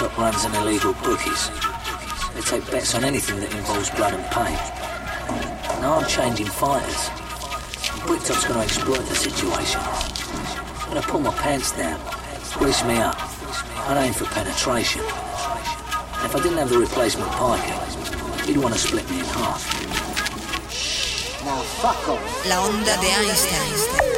top runs and illegal bookies. They take bets on anything that involves blood and pain. Now I'm changing fighters. Bricktop's going to exploit the situation. I'm going to pull my pants down, grease me up. I'd aim for penetration. And if I didn't have the replacement Piker, he'd want to split me in half. Now fuck off. La onda de Einstein.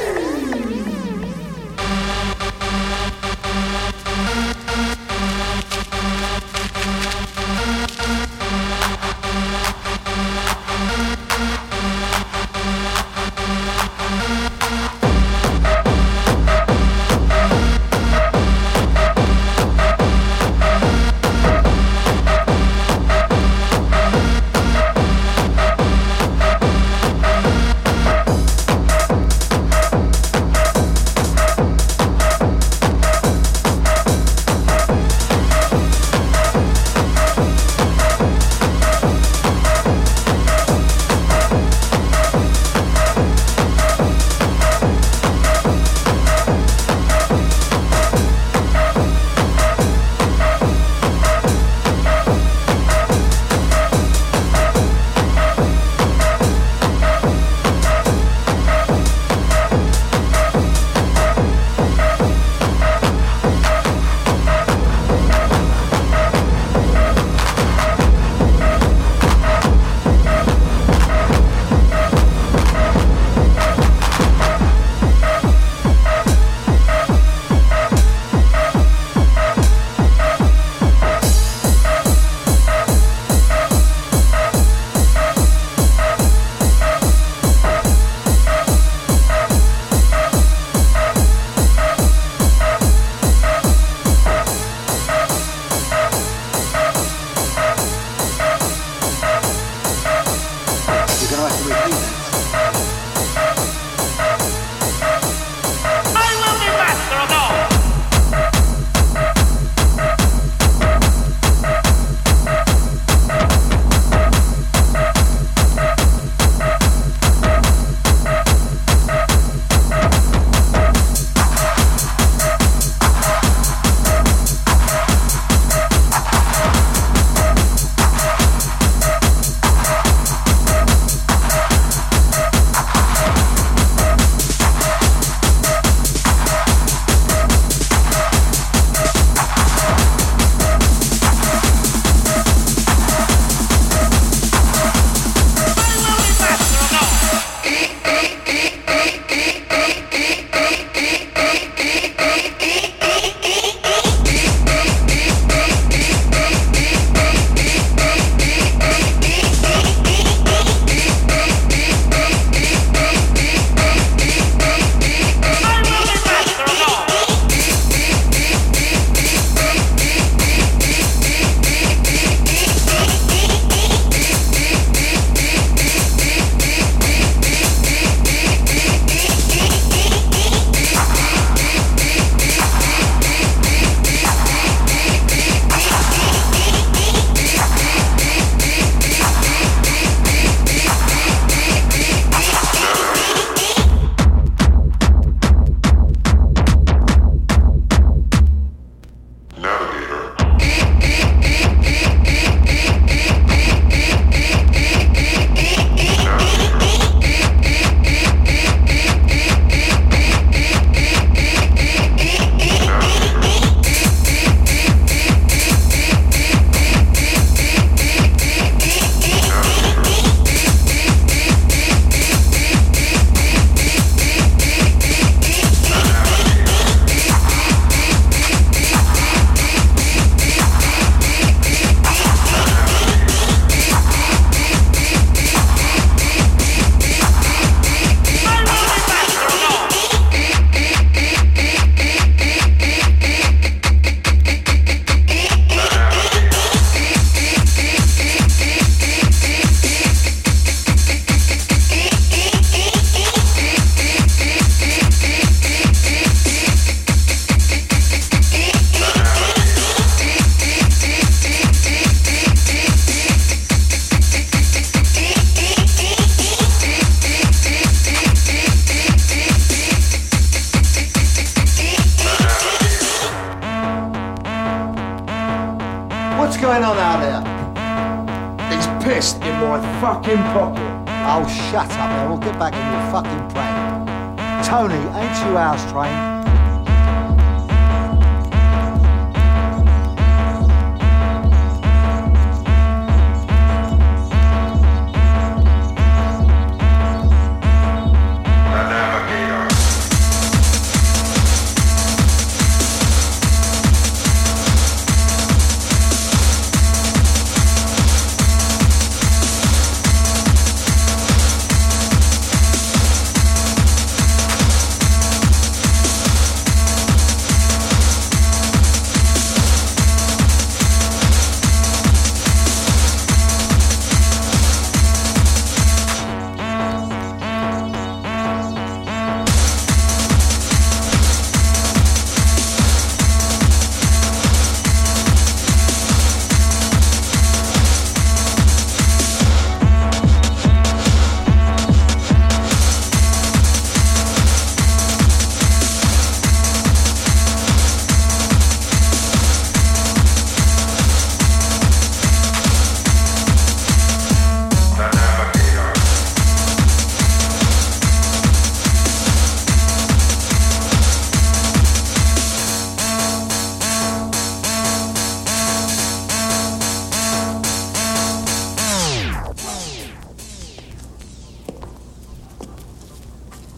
Get back in your fucking plane. Tony, ain't you ours trained?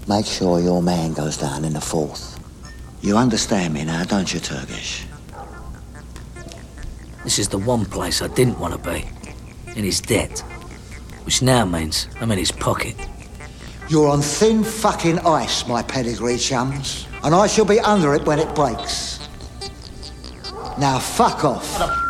Make sure your man goes down in the fourth. You understand me now, don't you, Turkish? This is the one place I didn't want to be. In his debt. Which now means I'm in his pocket. You're on thin fucking ice, my pedigree chums. And I shall be under it when it breaks. Now fuck off.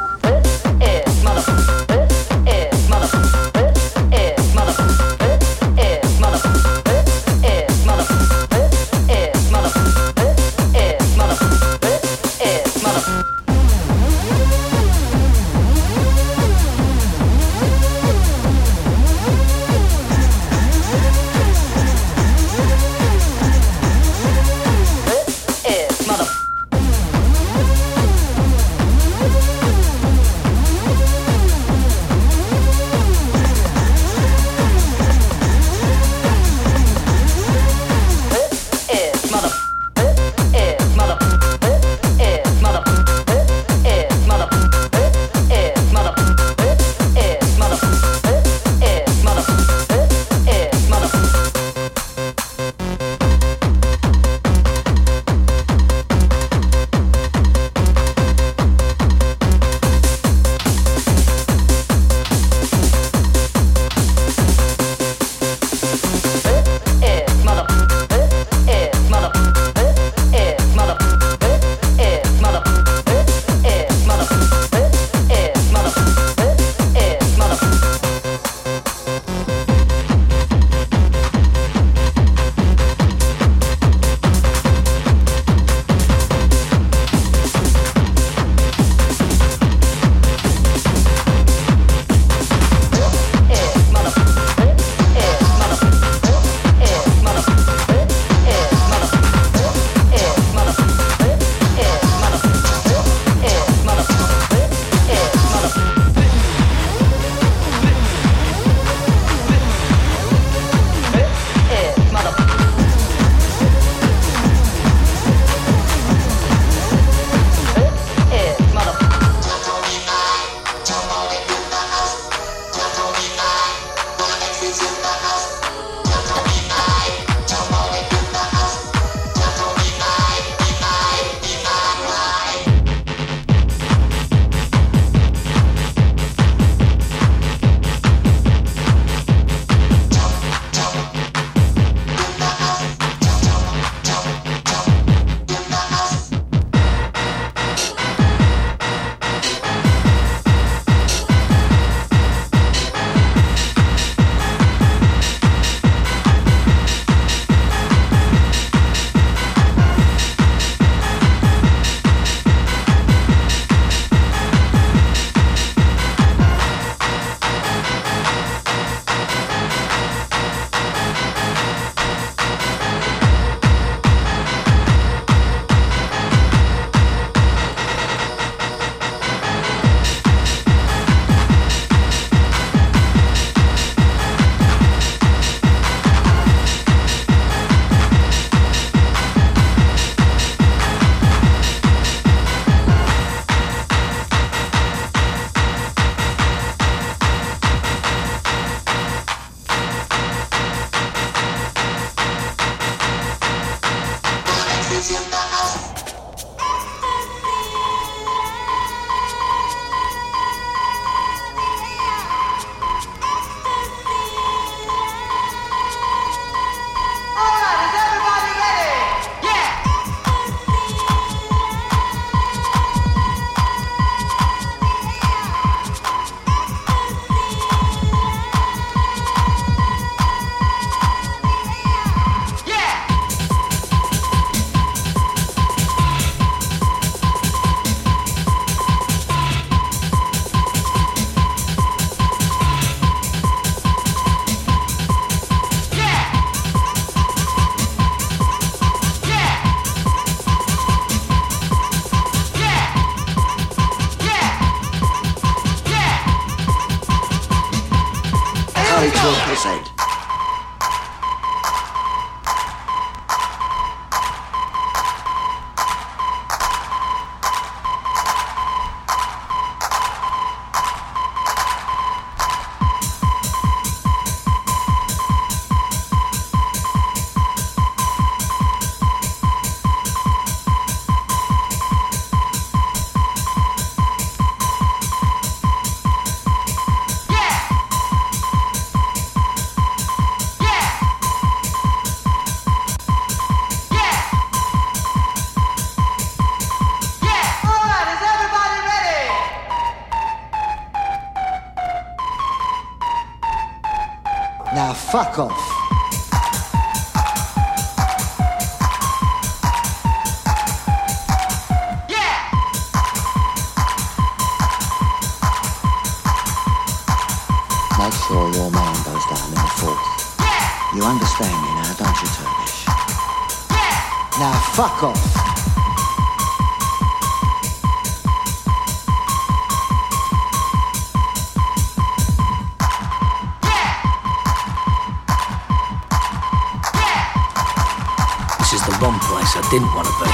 within one of them,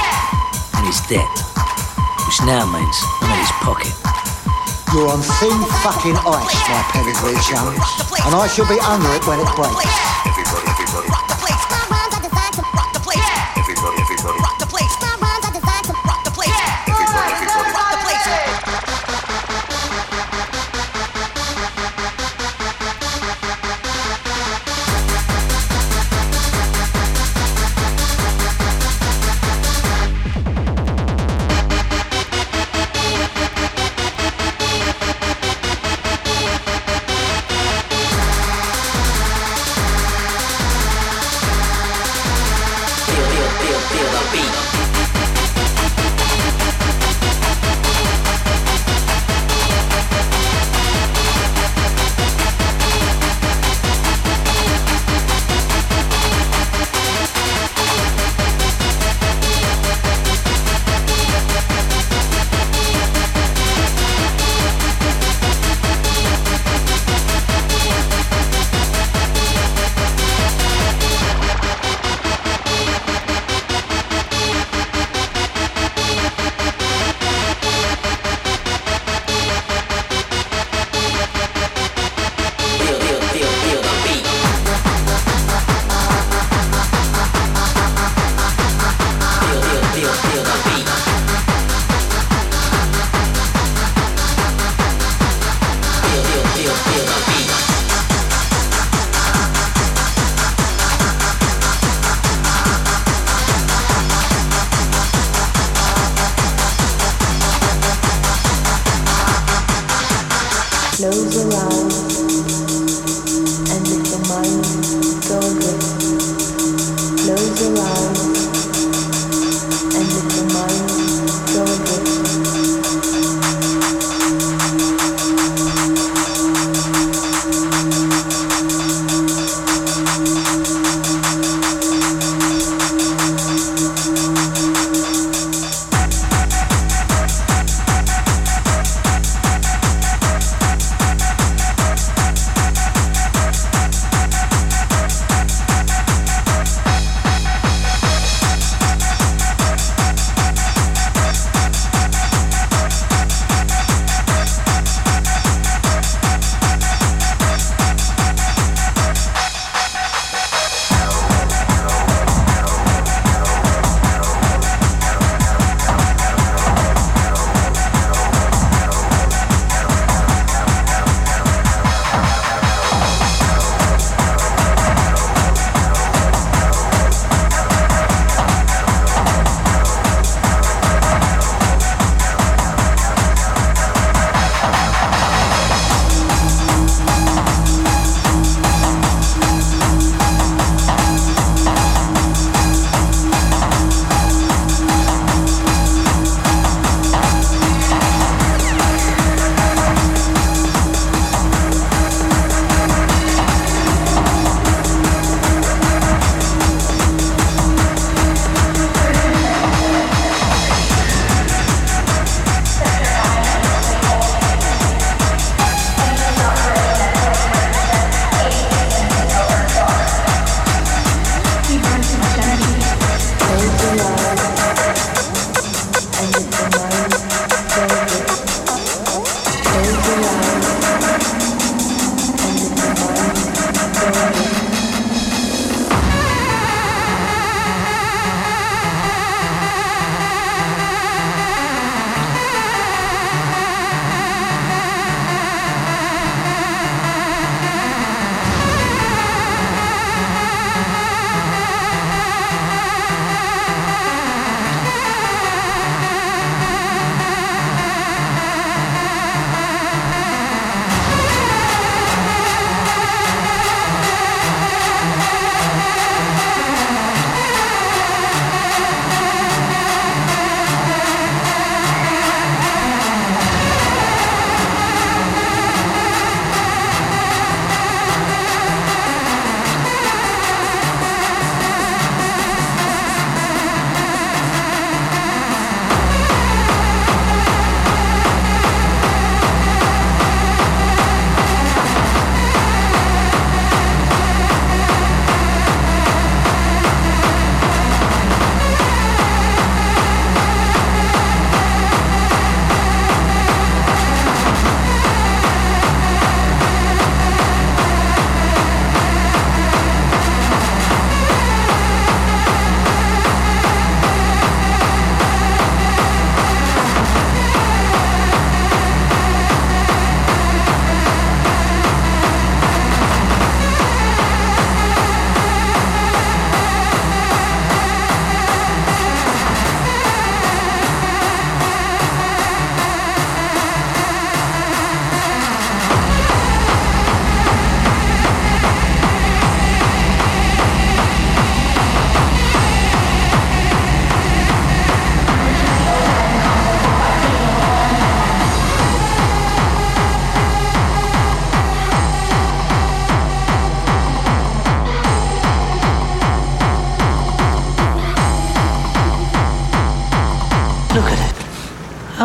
and his dead, which now means I'm in his pocket. You're on thin fucking ice, my Perry Jones, and I shall be under it when it breaks.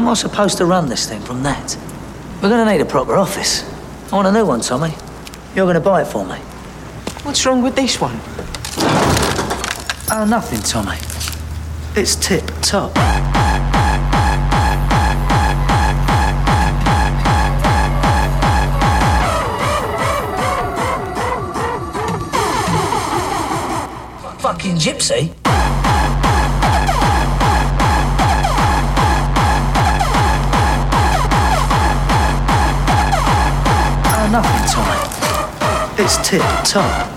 Am I supposed to run this thing from that? We're going to need a proper office. I want a new one, Tommy. You're going to buy it for me. What's wrong with this one? Oh, nothing, Tommy. It's tip top. Fucking gypsy. Nothing, Tommy. It's tip top.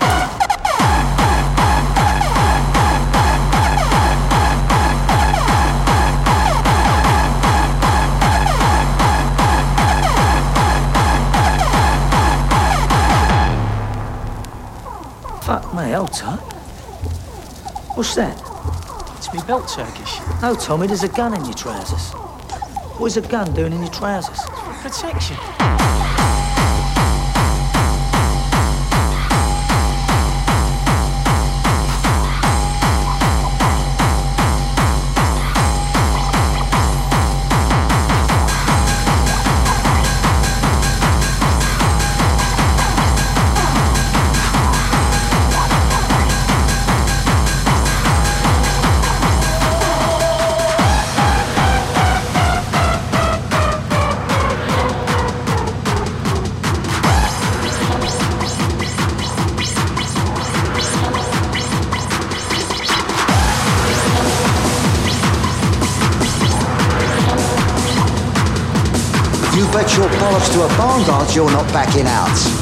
Fuck me, hold tight. What's that? It's me belt Turkish. No, Tommy, there's a gun in your trousers. What is a gun doing in your trousers? Protection. Bollocks to a barn guard, you're not backing out.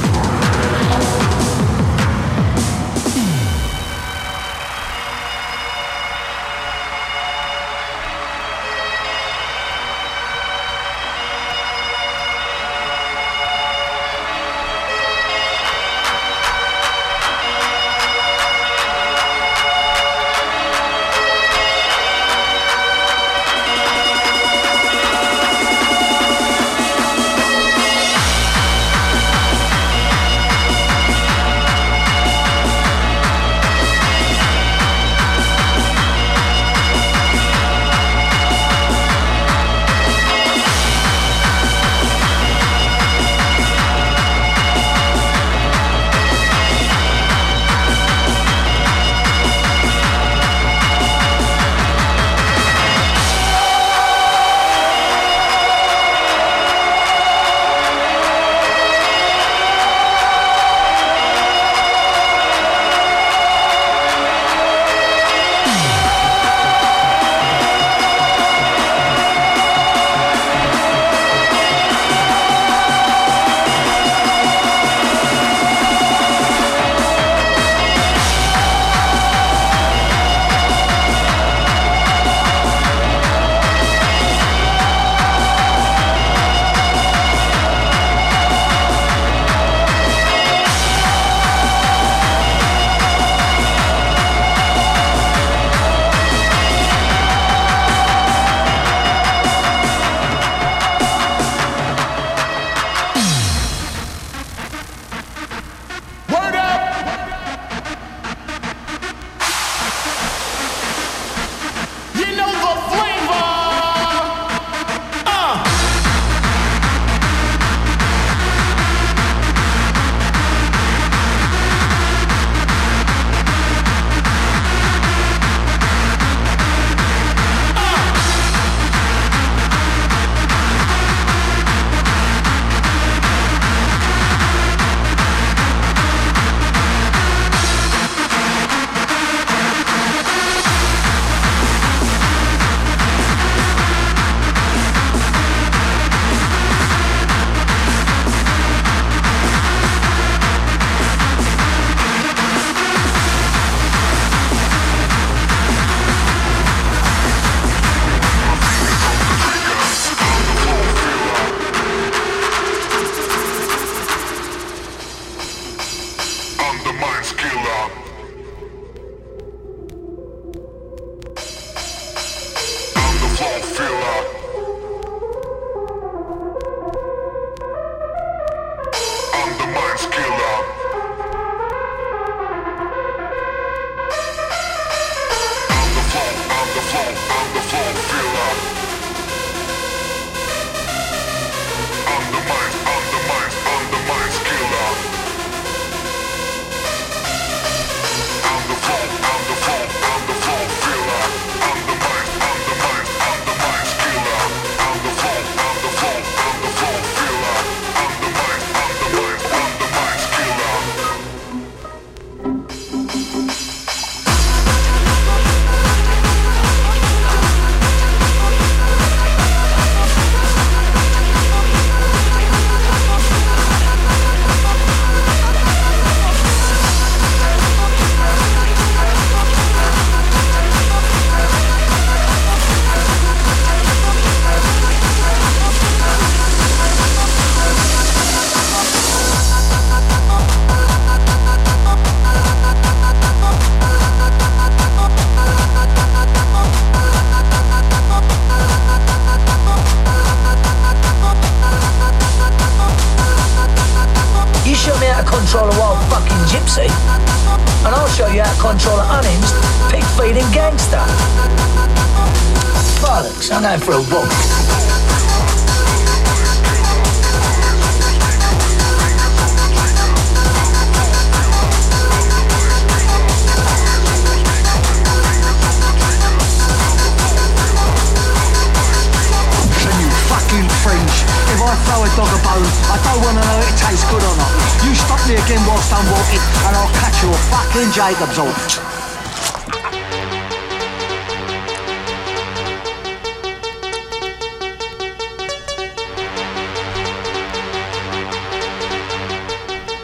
I to know if it tastes good or not. You stop me again whilst I'm walking, and I'll catch your fucking Jacob's horn.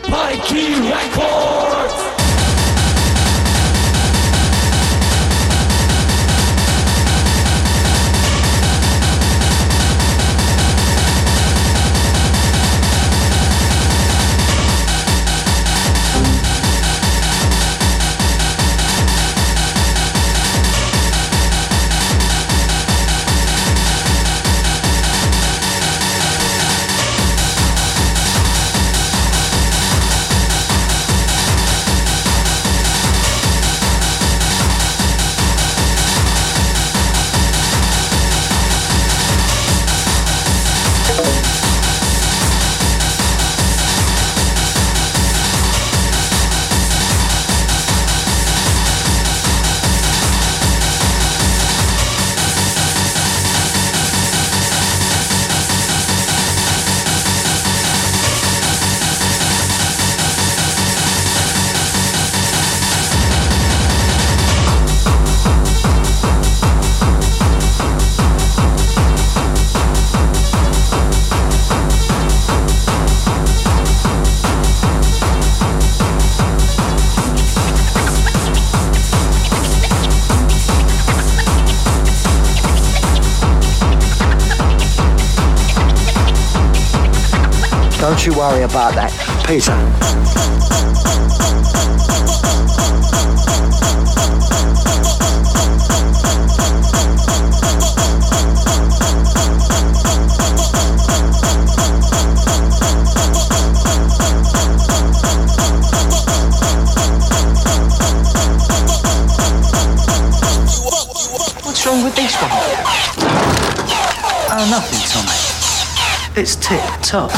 Mikey Records! Don't you worry about that, Peter. It's tip top.